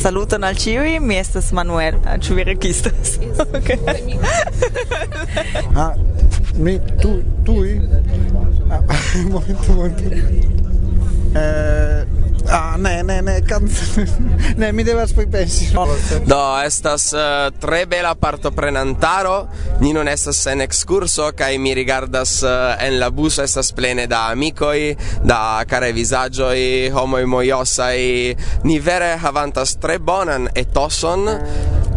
saluton al ciui, mi estas Manuel. Ĉu vi registras? Ah, mi tu tu ah, momento momento. Eh Ah, ne, ne, ne, canz... ne, mi devas poi pensi. No, do, estas uh, tre bela partoprenantaro. Ni non estas en excurso, kai mi rigardas uh, en la bus, estas plene da amicoi, da care visagioi, homoi moiosai. Ni vere havantas tre bonan etoson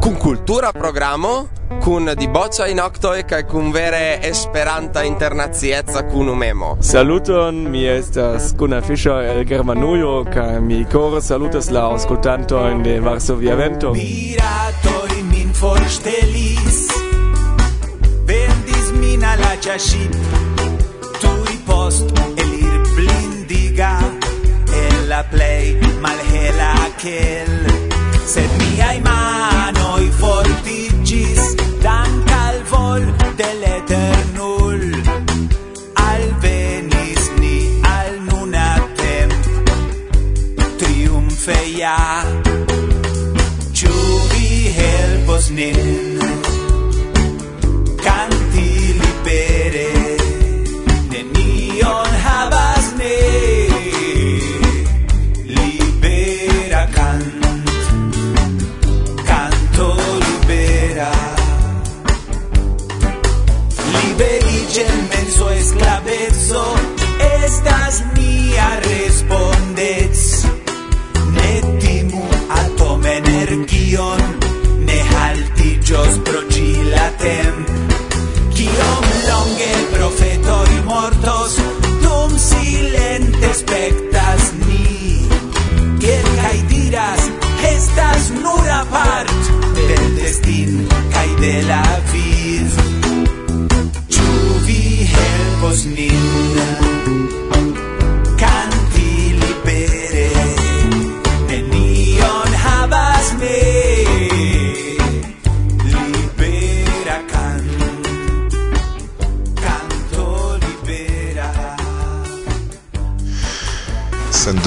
kun cultura programo kun diboccia in octoi kaj kun vere esperanta internacieca kun memo. Saluton, mi estas Gunnar Fischer el Germanujo kaj mi cor salutas la auscultantojn de Varsovia Vento. Piratoj min forstelis, vendis min ala la tui post elir blindiga en la play malhela ke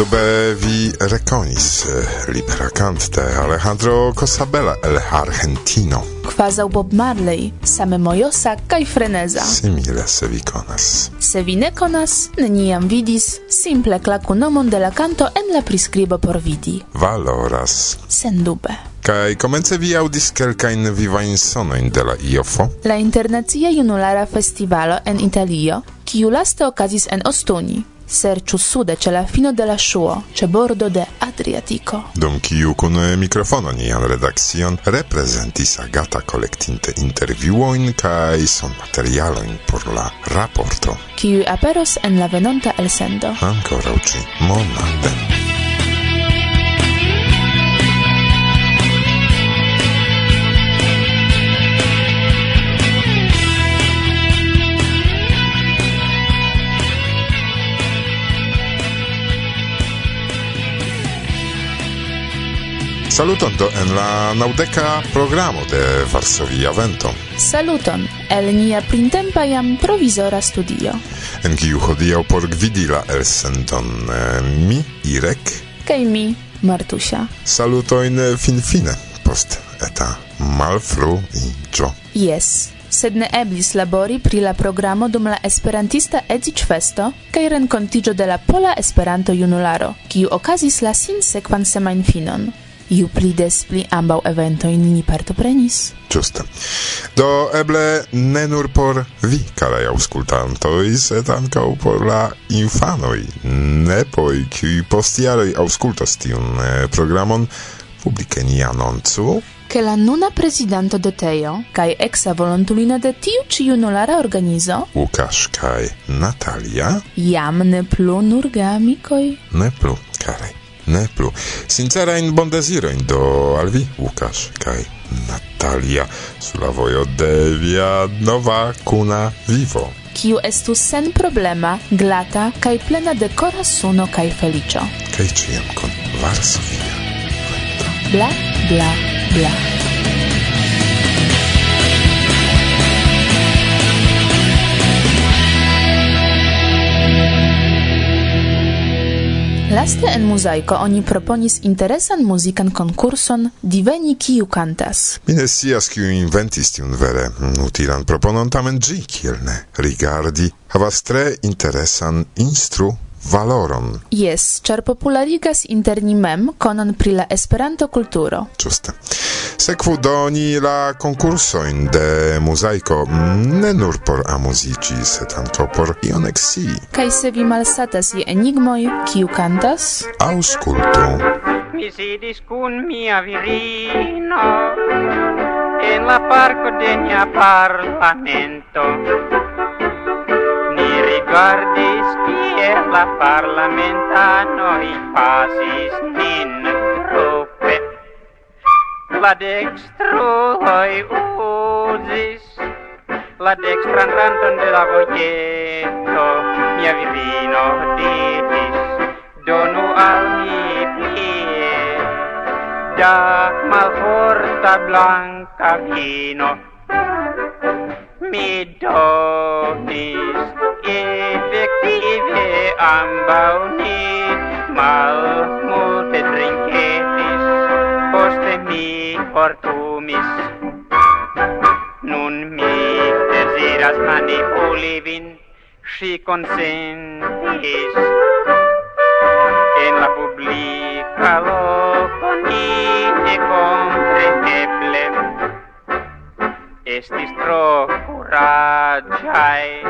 Dube vi rekonis eh, libera cante Alejandro Cosabella el Argentino. Quasau Bob Marley, same mojosa kaj freneza. Simile se vi conas. Se vi ne konas, neniam vidis, simple klaku nomon de la canto en la priskribo por vidi. Valoras. Sen dube. Kaj komence vi audis kelkajn vivajn sonojn de la IOFO? La Internacia Junulara Festivalo en Italio, kiu laste okazis en Ostuni serĉu sude ĉe la fino de la ŝuo, ĉe bordo de Adriatico. Dum kiu kun mikrofono nian redakcion reprezentis Agata kolektinte intervjuojn kaj sonmaterialojn por la raporto, kiu aperos en la venonta elsendo. Ankoraŭ ĉi monate. Saluton do en la naŭdeka programo de Varsovia Vento. Saluton el nia printempa jam provizora studio. En kiu hodiaŭ por gvidi la elsenton eh, mi, Irek. Kaj mi, Martusia. Salutojn eh, finfine post eta malfruiĝo. Jes, sed ne eblis labori pri la programo dum la esperantista Edzicfesto kaj renkontiĝo de la Pola Esperanto Junularo, kiu okazis la sinsekvan semajnfinon iu pli des pli ambaŭ eventojn ni partoprenis. Ĝuste. Do eble ne nur por vi, karaj aŭskultantoj, sed ankaŭ por la infanoj, nepoj, kiuj post jaroj aŭskultos tiun eh, programon publike ni anoncu, che la nuna prezidanto de Teo, kaj exa volontulino de tiu ci junulara organizo, Łukasz kaj Natalia, jam ne plu nur geamikoj. Ne plu, karaj ne plu. Sincera in bondeziro in do al vi, Łukasz, kaj Natalia, sulla vojo de via nova kuna vivo. Kiu estus sen problema, glata, kaj plena de cora suno kaj felicio. Kaj ciam kon Varsovia. Bla, bla, bla. Laste en muzaiko oni proponis interesan muzikan konkurson diveni kiu kantas. Mi ne scias kiu inventis tiun vere utilan proponon, tamen ĝi kiel ne rigardi havas tre interesan instru valoron. Yes, char popularigas inter ni mem konon pri la Esperanto kulturo. Ĝuste. Sekvu doni la konkursojn de muzaiko ne nur por amuziĝi, sed ankaŭ por ion eksii. Kaj se vi malsatas je enigmoj, kiu kantas? Aŭskultu. Mi sidis kun mia virino en la parko de nia parlamento. Ni rigardis per la parlamenta noi pasis nin. Grupe. La dextruloi uzis, la dextran ranton de la vojeto, mia virino ditis, donu al mi plie, da malforta blanca vino, mi donis il vive ambau ni malmulte trinketis, poste mi fortumis. Nun mi desiras manipuli vin, si consentis En la publica loco ni ne kompreneble estis tro curagiae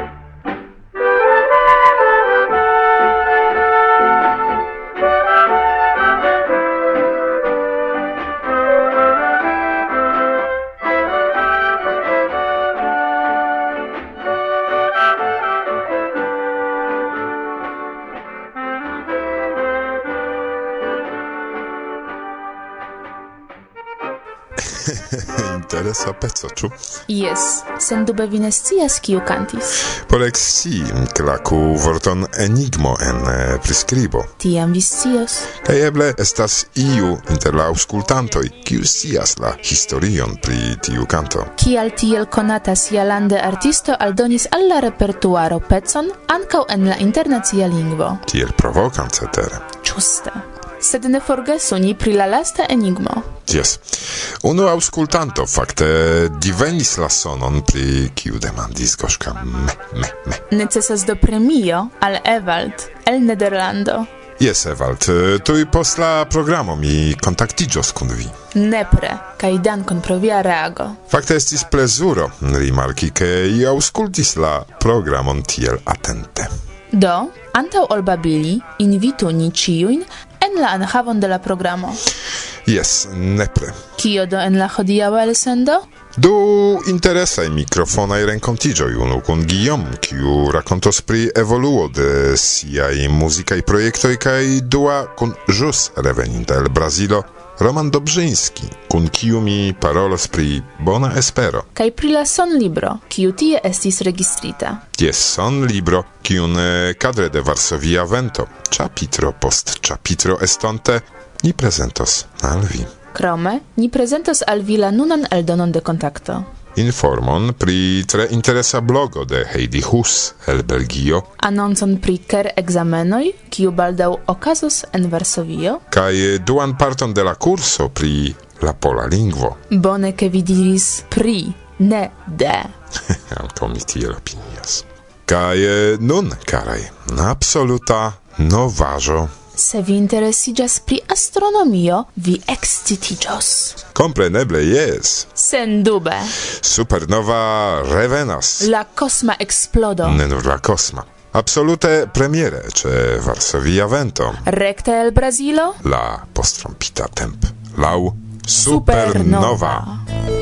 interesa pezzo, ĉu? Yes, sendube vi ne scias kiu kantis. Por ekscii, klaku vorton enigmo en eh, priskribo. Tiam vi scios. Kaj eble estas iu inter la aŭskultantoj, kiu scias la historion pri tiu kanto. Kial tiel konata sialande artisto aldonis al la repertuaro pecon ankaŭ en la internacia lingvo. Tiel provokan cetere. Ĝuste sed ne forgesu ni pri la lasta enigmo. Yes. Unu auscultanto fakte divenis la sonon pri kiu demandis goŝka me me me. Necesas do premio al Ewald el Nederlando. Yes, Ewald, tuj post la programo mi kontaktiĝos kun vi. Nepre, kaj dankon pro via reago. Fakte estis plezuro rimarki, ke i aŭskultis la programon tiel atente. Do, antaŭ ol babili, invitu ni ĉiujn en la enhavon de la programo. Yes, nepre. Kio do en la hodiaŭa elsendo? Do interesaj mikrofonaj renkontiĝoj unu kun Guillaume, kiu rakontos pri evoluo de siaj muzikaj projektoj kaj dua kun ĵus reveninta el Brazilo Roman Dobrzyński, kun kiu mi parolas pri bona espero. Kaj pri la sonlibro, kiu tie estis registrita. Jes sonlibro, kiun kadre de Varsovia vento, chapitro post chapitro estonte, ni prezentos al vi. Krome, ni prezentos al vi la nunan eldonon de kontakto informon pri tre interesa blogo de Heidi Hus el Belgio, anoncon pri ker examenoi, kiu baldaŭ okazos en Varsovio, kaj duan parton de la kurso pri la pola lingvo. Bone ke vi diris pri, ne de. Ankaŭ mi tiel opinias. Kaj eh, nun, karaj, absoluta novaĵo. Se vi interesiĝas pri astronomio, vi ekscitiĝos. Kompreneble jes. Sendube. Supernova revenas. La cosma explodo. Ne nur la cosma. Absolute premiere, czy Varsovia vento. Recte el Brazilo. La postrompita temp. Lau supernova. supernova.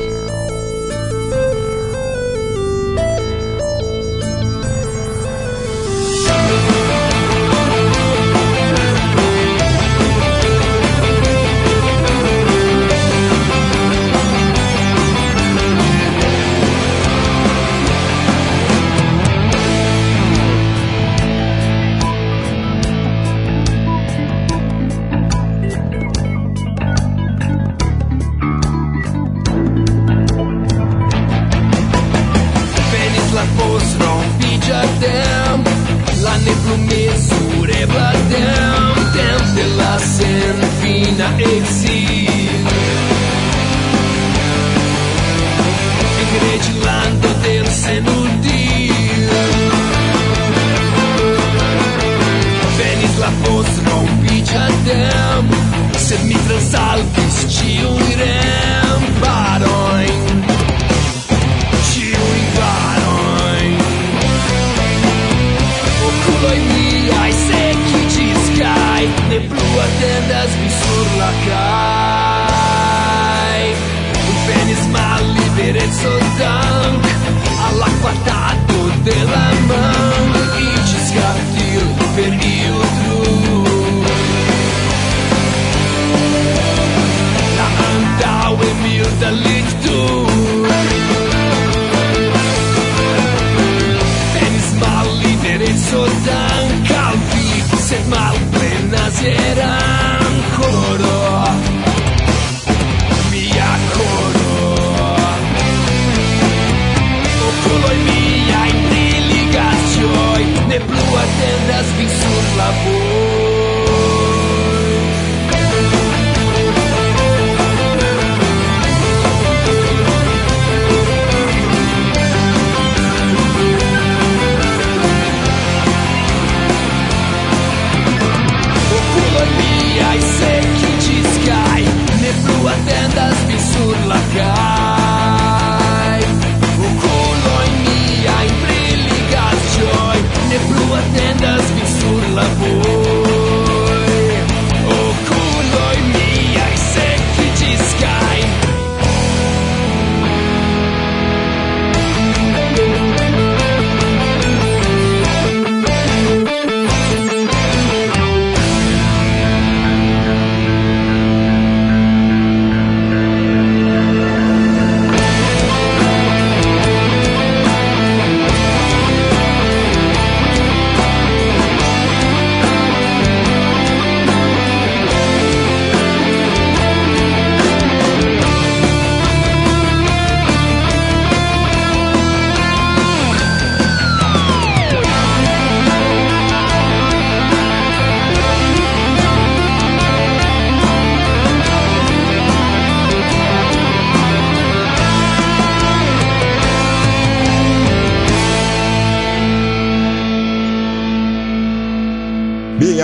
I seek you disguise, ne plus attendas mi sur la.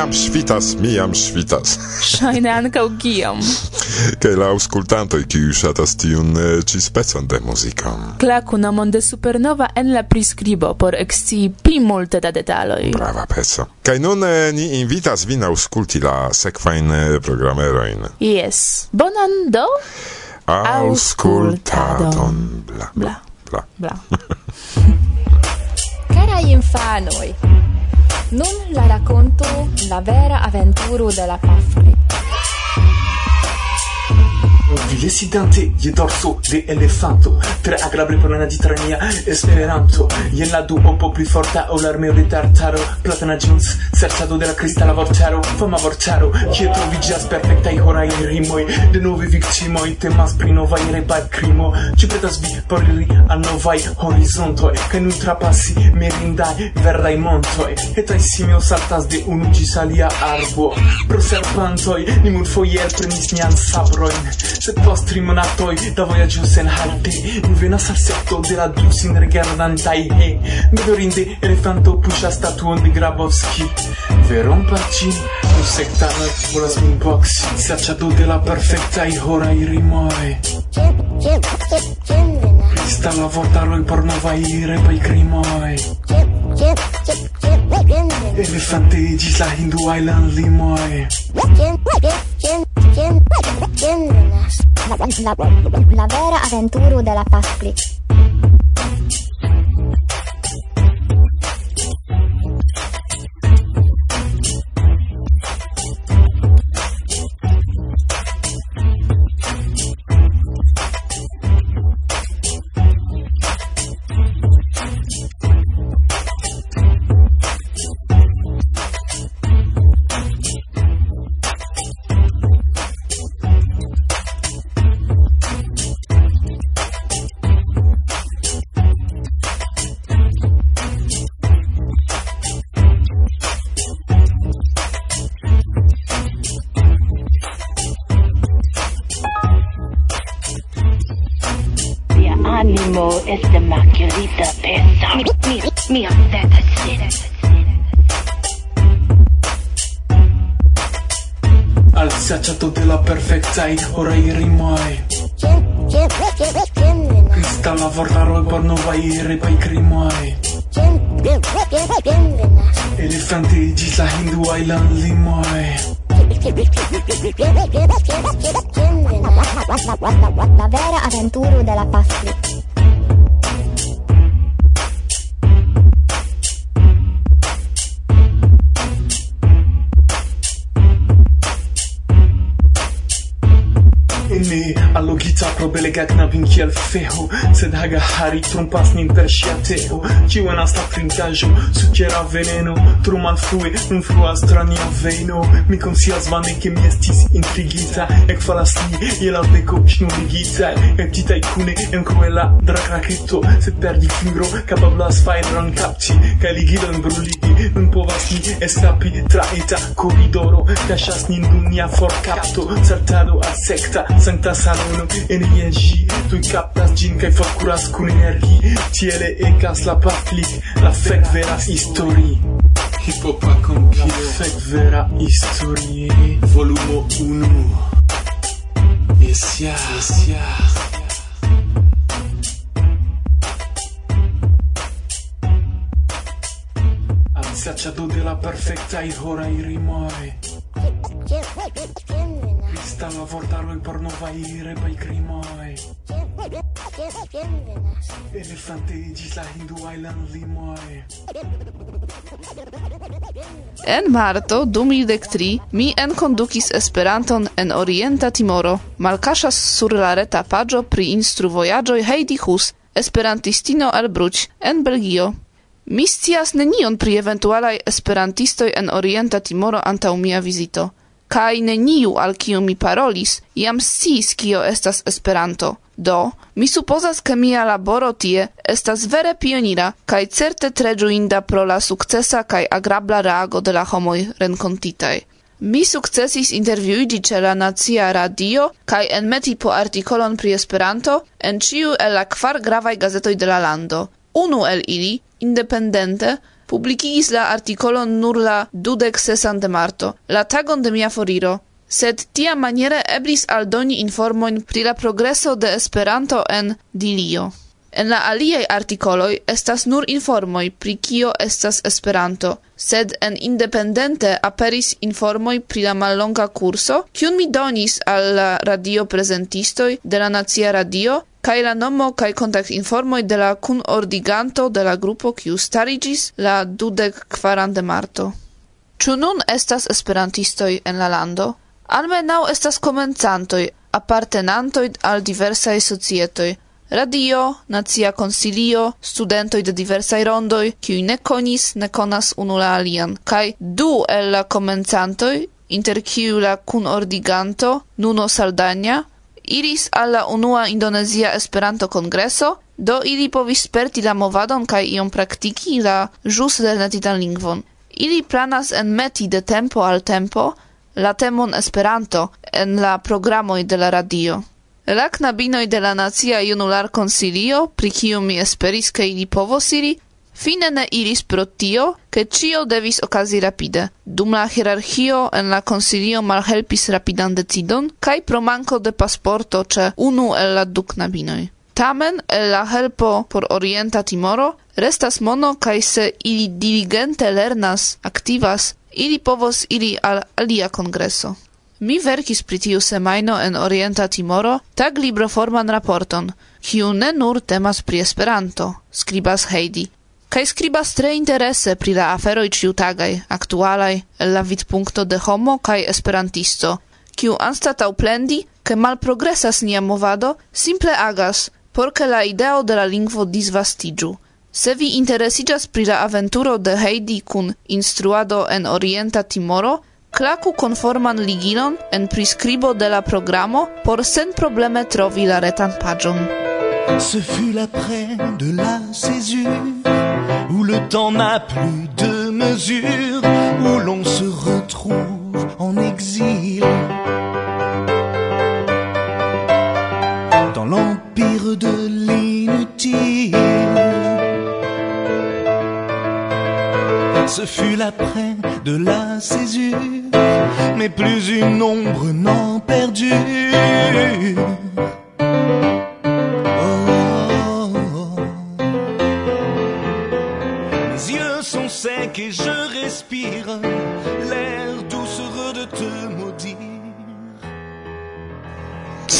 iam svitas, mi iam svitas. Ŝajne ankaŭ kiam. Kaj la aŭskultantoj kiuj ŝatas tiun eh, ĉi specon de muziko. Klaku nomon de Supernova en la priskribo por ekscii pli multe da detaloj. Brava peco. Kaj nun eh, ni invitas vin aŭskulti la sekvajn eh, programerojn. Yes. Bonan do? Auscultadon. Bla. Bla. Bla. Bla. Carai infanoi, nun la racconto la vera avventuro della Pafri. Jesidante je dorso de elefanto. Tre agrable plena di trania esperanto. Jen la du un po' pli forta o l'armeo de tartaro. Platana giuns, serciado de la cristala vortaro. Fama vortaro, je trovigas perfectai horai rimoi De nove victimoi temas pri novai rebai crimo Ci pretas vi por iri a novai horizontoi Che nun trapassi merindai verdai montoi Etai simio saltas de unu gis alia arbo. Pro serpantoi, nimun foier prenis nian sabroin. Sed post tri monatoj da vojaĝo senhalte al aserto de la du sin rigardantaj he. Bedaŭrinde elefanto puŝas statuon de Grabovski. Veron por ĝi, du sektanoj volas min boksi, serĉado de la perfektaj horaj rimoj. Sta la vortaroj por novaj repaj krimoj. Elefante iĝis la Hindu Island. Tiendelas. La, la, la vera avventuro della Pasqui. animo es de maquilita pesa. Mi, mi, mi, Alzacciato della perfezione, ora i rimai. Sta roi il porno vai ripai crimai. Elefanti di la Hindu Island limai. La vera avventuro della pasta Pro belega knabin kiel feo Sed haga hari trompas nin per ŝia teo. Ĉiu en asta trinkaĵo sukera veneno Tro malfrue influas tra nia veno. Mi konscias vane ke mi estis intrigita Ekfalas ni je la beko ŝnurigita Eptitaj kune en kruela drakraketo Sed perdi fingro kapablas fajron kapti Kaj ligilon bruligi. Nun povas ni eskapi tra eta koridoro Kaŝas nin dum nia forkapto Saltado al secta, sancta salono en Ie tu tuj kaptas ĝin kaj forkuras kun energi Tiele ekas la paflik, la fek vera histori. Hipopa kompilo La fek vera histori. Volumo 1 Yes, yeah, yes, yeah. Sacciato della perfetta i horai rimoi Stava a portarlo per non faire per i crimoi Elefantegis la Hindu Island limoi En marto 2003 mi enkondukis Esperanton en Orienta Timoro, malkaŝas sur la reta paĝo pri instruvojaĝoj Heidi Hus, esperantistino el Bruč en Belgio. Mi scias nenion pri eventualaj esperantistoj en Orienta Timoro antaŭ mia vizito kai neniu al kiu mi parolis iam sciis kio estas Esperanto. Do, mi supozas ke mia laboro tie estas vere pionira kaj certe tre ĝuinda pro la sukcesa kaj agrabla reago de la homoj renkontitaj. Mi sukcesis intervjuigi ĉe la Nacia Radio kaj enmeti po artikolon pri Esperanto en ĉiu el la kvar gravaj gazetoj de la lando. Unu el ili, independente, publikigis la artikolon nur la dudek sesan de marto, la tagon de mia foriro, sed tia maniere eblis aldoni informoin pri la progreso de Esperanto en Dilio. En la aliaj artikoloj estas nur informoj pri kio estas Esperanto, sed en Independente aperis informoj pri la mallonga kurso, kiun mi donis al la radioprezentistoj de la Nacia Radio kaj la nomo kaj kontaktinformoj de la kunordiganto de la grupo kiu stariĝis la dudek kvaran de marto. Ĉu nun estas esperantistoj en la lando? Almenaŭ estas komencantoj, apartenantoj al diversaj societoj, radio, nazia consilio, studentoi de diversai rondoi, kiuj ne conis, ne conas unu la alian, kaj du el la comenzantoi, inter kiu la kunordiganto Nuno Saldania, iris alla unua Indonezia Esperanto Kongreso, do ili povis sperti la movadon kaj iom praktiki la jus lernetitan lingvon. Ili planas enmeti de tempo al tempo la temon Esperanto en la programoj de la radio. La knabinoj de la Nacia Junularkonsilio, pri kiu mi esperis ke ili povos iri, Fine ne iris pro tio, ke cio devis okazi rapide. Dum la hierarchio en la konsilio malhelpis rapidan decidon, kaj pro manko de pasporto ĉe unu el la du knabinoj. Tamen el la helpo por Orienta Timoro restas mono kaj se ili diligente lernas, aktivas, ili povos iri al alia kongreso. Mi verkis pri tiu semajno en Orienta Timoro tag libroforman raporton, kiu ne nur temas pri Esperanto, skribas Heidi. Kaj skribas tre interese pri la aferoj ĉiutagaj, aktualaj, el la vidpunkto de homo kaj esperantisto, kiu anstataŭ plendi, ke malprogresas nia movado, simple agas, por ke la ideo de la lingvo disvastiĝu. Se vi interesiĝas pri la aventuro de Heidi kun instruado en Orienta Timoro, Klaku konforman ligilon en priskribo de la programo por sen probleme trovi la retan pagion. Ce fut l'après de la césure Où le temps n'a plus de mesure Où l'on se retrouve en exil Dans l'empire de l'inutile Ce fut l'après de la césure, mais plus une ombre n'en perdure. Oh, Mes yeux sont secs et je respire l'air doucereux de te maudire.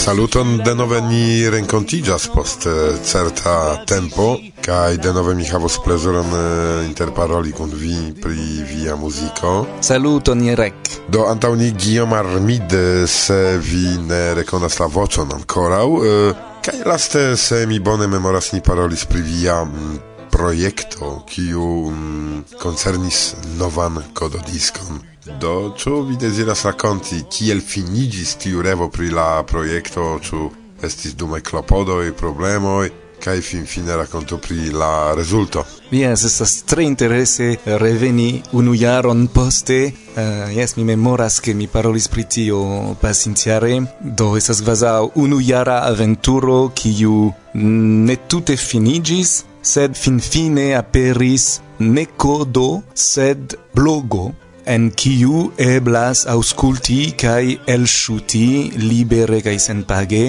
Saluton, denove ni renkontiĝas post eh, certa tempo kaj denove mi havos plezuron eh, interparoli kun vi pri via muziko. Saluton, Jerek. Do antaŭ ni Guillaume Armide, se vi ne rekonas la voĉon ankoraŭ, eh, kaj laste se mi bone memoras ni parolis pri via mm, projekto, kiu mm, koncernis novan kododiskon. Do, ĉu vi deziras rakonti kiel finiĝis tiu revo pri la projekto, ĉu estis dume klopodoj, problemoj, kai fin fine racconto pri la resulto. Yes, estas tre interesse reveni unu jaron poste. Eh, uh, yes, mi memoras che mi parolis pri tio pasintiare, do estas kvazaŭ unu jara aventuro kiu ne tute finigis, sed finfine aperis ne codo, sed blogo, en kiu eblas ausculti kai elshuti libere kai senpage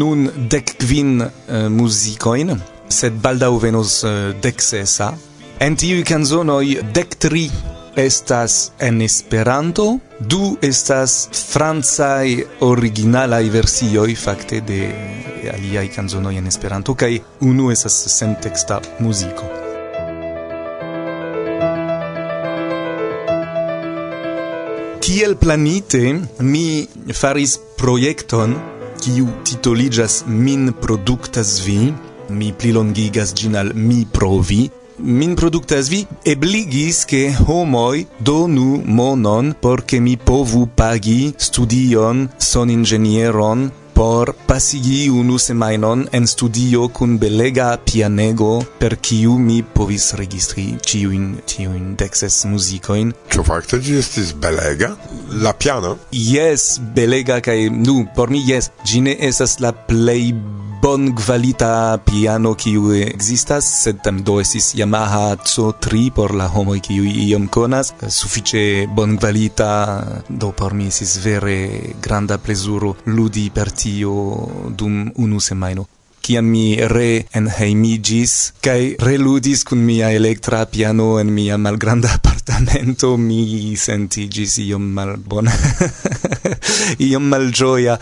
nun dek kvin uh, eh, muzikojn, sed baldaŭ venos eh, uh, dek sesa. En tiu kanzonoj dek tri estas en Esperanto, du estas francaj originalaj versioj fakte de aliaj kanzonoj en Esperanto kaj unu estas senteksta muziko. Kiel planite mi faris projekton kiu titoliĝas Min produktas vi, mi plilongigas ĝin al mi provi, min produktas vi ebligis ke homoj donu monon por ke mi povu pagi studion son ingenieron por pasigi unu semainon en studio kun belega pianego per kiu mi povis registri ciuin, ciuin dexes musicoin. Ĉu fakte ĝi estis belega? La piano? Yes, belega kai nu por mi yes, gine esas la play bon kvalita piano kiu existas sed tam do estis Yamaha C3 por la homo kiu iom konas, sufiĉe bon kvalita, do por mi estis vere granda plezuro ludi per tio dum unu semajno kiam mi re enheimigis kai reludis kun mia elektra piano en mia malgranda apartamento mi sentigis iom malbona iom malgioia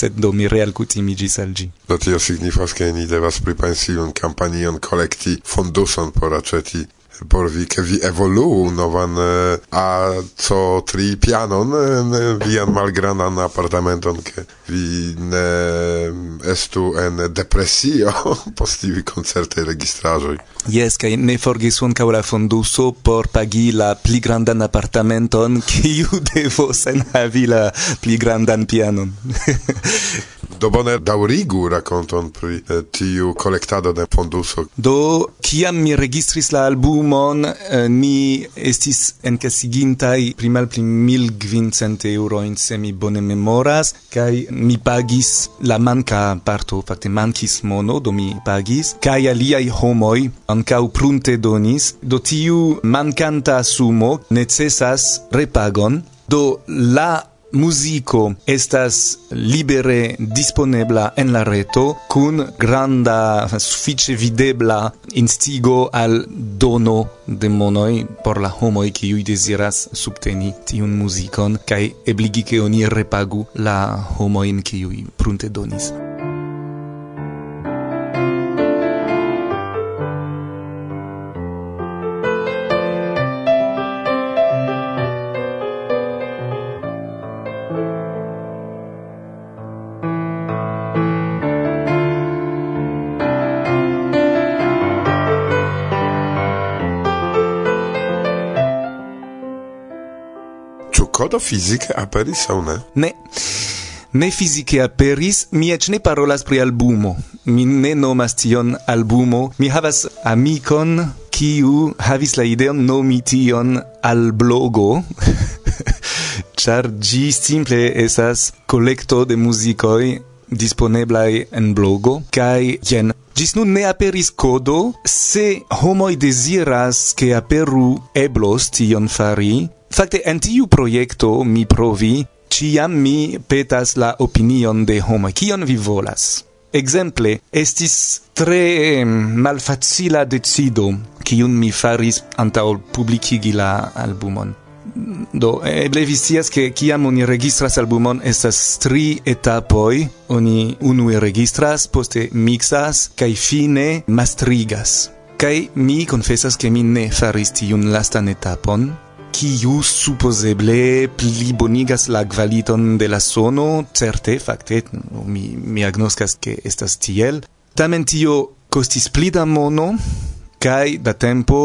sed do mi realkutimigis al gi do tio signifas ke ni devas pripensi un kampanion kolekti fondoson por aceti por vi che vi evolu novan eh, a co tri pianon eh, vian malgrandan apartamenton che vi ne estu en depresio post tiuj koncertaj registraĵoj jes kaj ne forgis un la fonduso por pagi la pli grandan apartamenton kiu devos enhavi la pli grandan pianon Do bone daurigu rakonton pri eh, tiu kolektado de fonduso. Do kiam mi registris la album sumon eh, ni estis encasigintai pri malpli 1500 euro in se mi bone memoras kai mi pagis la manca parto fakte mankis mono do mi pagis kai aliai homoi ancau prunte donis do tiu mancanta sumo necessas repagon do la musico estas libere disponebla en la reto kun granda sufiĉe videbla instigo al dono de monoi por la homoj kiuj desiras subteni tiun muzikon kai ebligi ke oni repagu la homojn kiuj prunte donis. do fizike aperis au ne? Ne. Ne fizike aperis, mi ec ne parolas pri albumo. Mi ne nomas tion albumo. Mi havas amikon kiu havis la ideon nomi tion al blogo. Char gi simple esas kolekto de musicoi disponeblai en blogo kai jen Gis nun ne aperis codo, se homoi desiras che aperu eblos tion fari, Fakte, en tiu projekto mi provi, ciam mi petas la opinion de homo, kion vi volas. Exemple, estis tre malfacila decido, kiun mi faris antaŭ publikigi la albumon. Do, eble vi scias ke kiam oni registras albumon estas tri etapoj. oni unue registras, poste mixas, kaj fine mastrigas. Kaj mi konfesas ke mi ne faris tiun lastan etapon, kiu supposeble pli bonigas la kvaliton de la sono, certe, fakte, mi, mi agnoskas ke estas tiel. Tamen tio kostis pli da mono, kai da tempo,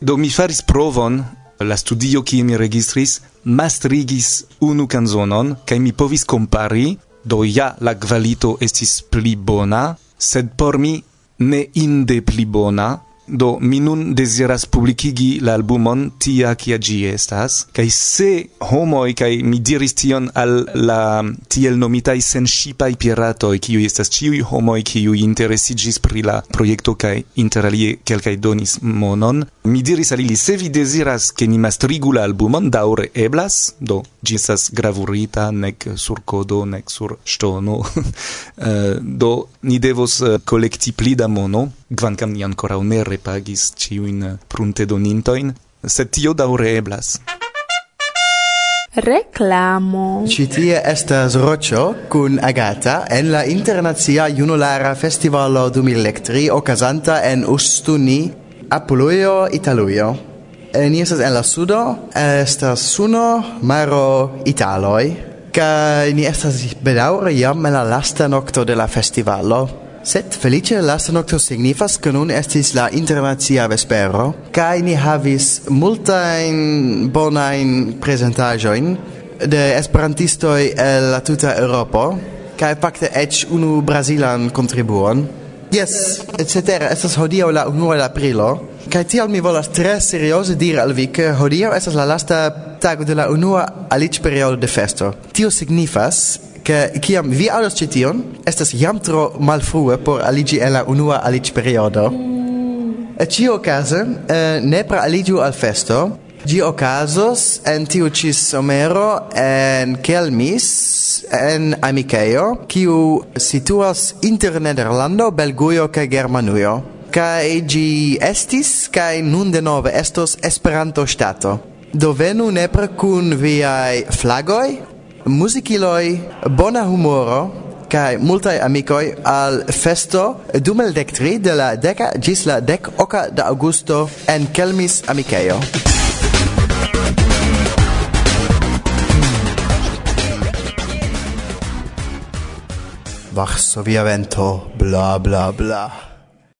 do mi faris provon, la studio kie mi registris, mastrigis unu canzonon, kai mi povis compari, do ja la kvalito estis pli bona, sed por mi ne inde pli bona, Do, mi nun desiras publicigi la albumon tia kia gi estas, kai se homoi, kai mi diris tion al la tiel nomitai senshipai piratoi, kiu estas ciui homoi, kiu interesigis pri la projekto kai interalie kelkai donis monon, mi diris al ili, se vi desiras ke ni mastrigu la albumon, daure eblas, do, gi estas gravurita, nek sur kodo nek sur stono, uh, eh, do, ni devos uh, pli da mono, kvankam ni ankoraŭ ne repagis ĉiujn pruntedonintojn, sed tio daŭre eblas. Reclamo. Ci tie estas Rocio kun Agata en la Internazia Junulara Festivalo 2003 ocasanta en Ustuni, Apuluio, Italuio. E ni estas en la sudo, estas suno, maro, Italoi. Ca ni estas bedaure jam en la lasta nokto de la festivalo. Sed felice lasta nocto signifas che nun estis la internazia vespero, cae ni havis multain bonain presentagioin de esperantistoi el la tuta Europo, cae facte ec unu brasilan contribuon. Yes, et cetera, estas hodio la 1 aprilo, cae tial mi volas tre seriose dire al vi ke estas la lasta tago de la unua alic periodo de festo. Tio signifas che kiam vi ados ĉi tion estas jam tro malfrue por aligi en la unua aliĝperiodo. Mm. Ĉiuokaze, eh, nepra aligiu al festo, Gi ocasos en tiu ci somero en Kelmis en Amikeo kiu situas inter Nederlando, Belgujo kaj Germanujo. Kaj gi estis kaj nun denove estos Esperanto-ŝtato. Do venu nepre kun viaj flagoj musiciloi, bona humoro, kai multai amicoi al festo dumel dec tri de la deca gis la dec oca da augusto en Kelmis Amiceio. Varsovia vento, bla bla bla.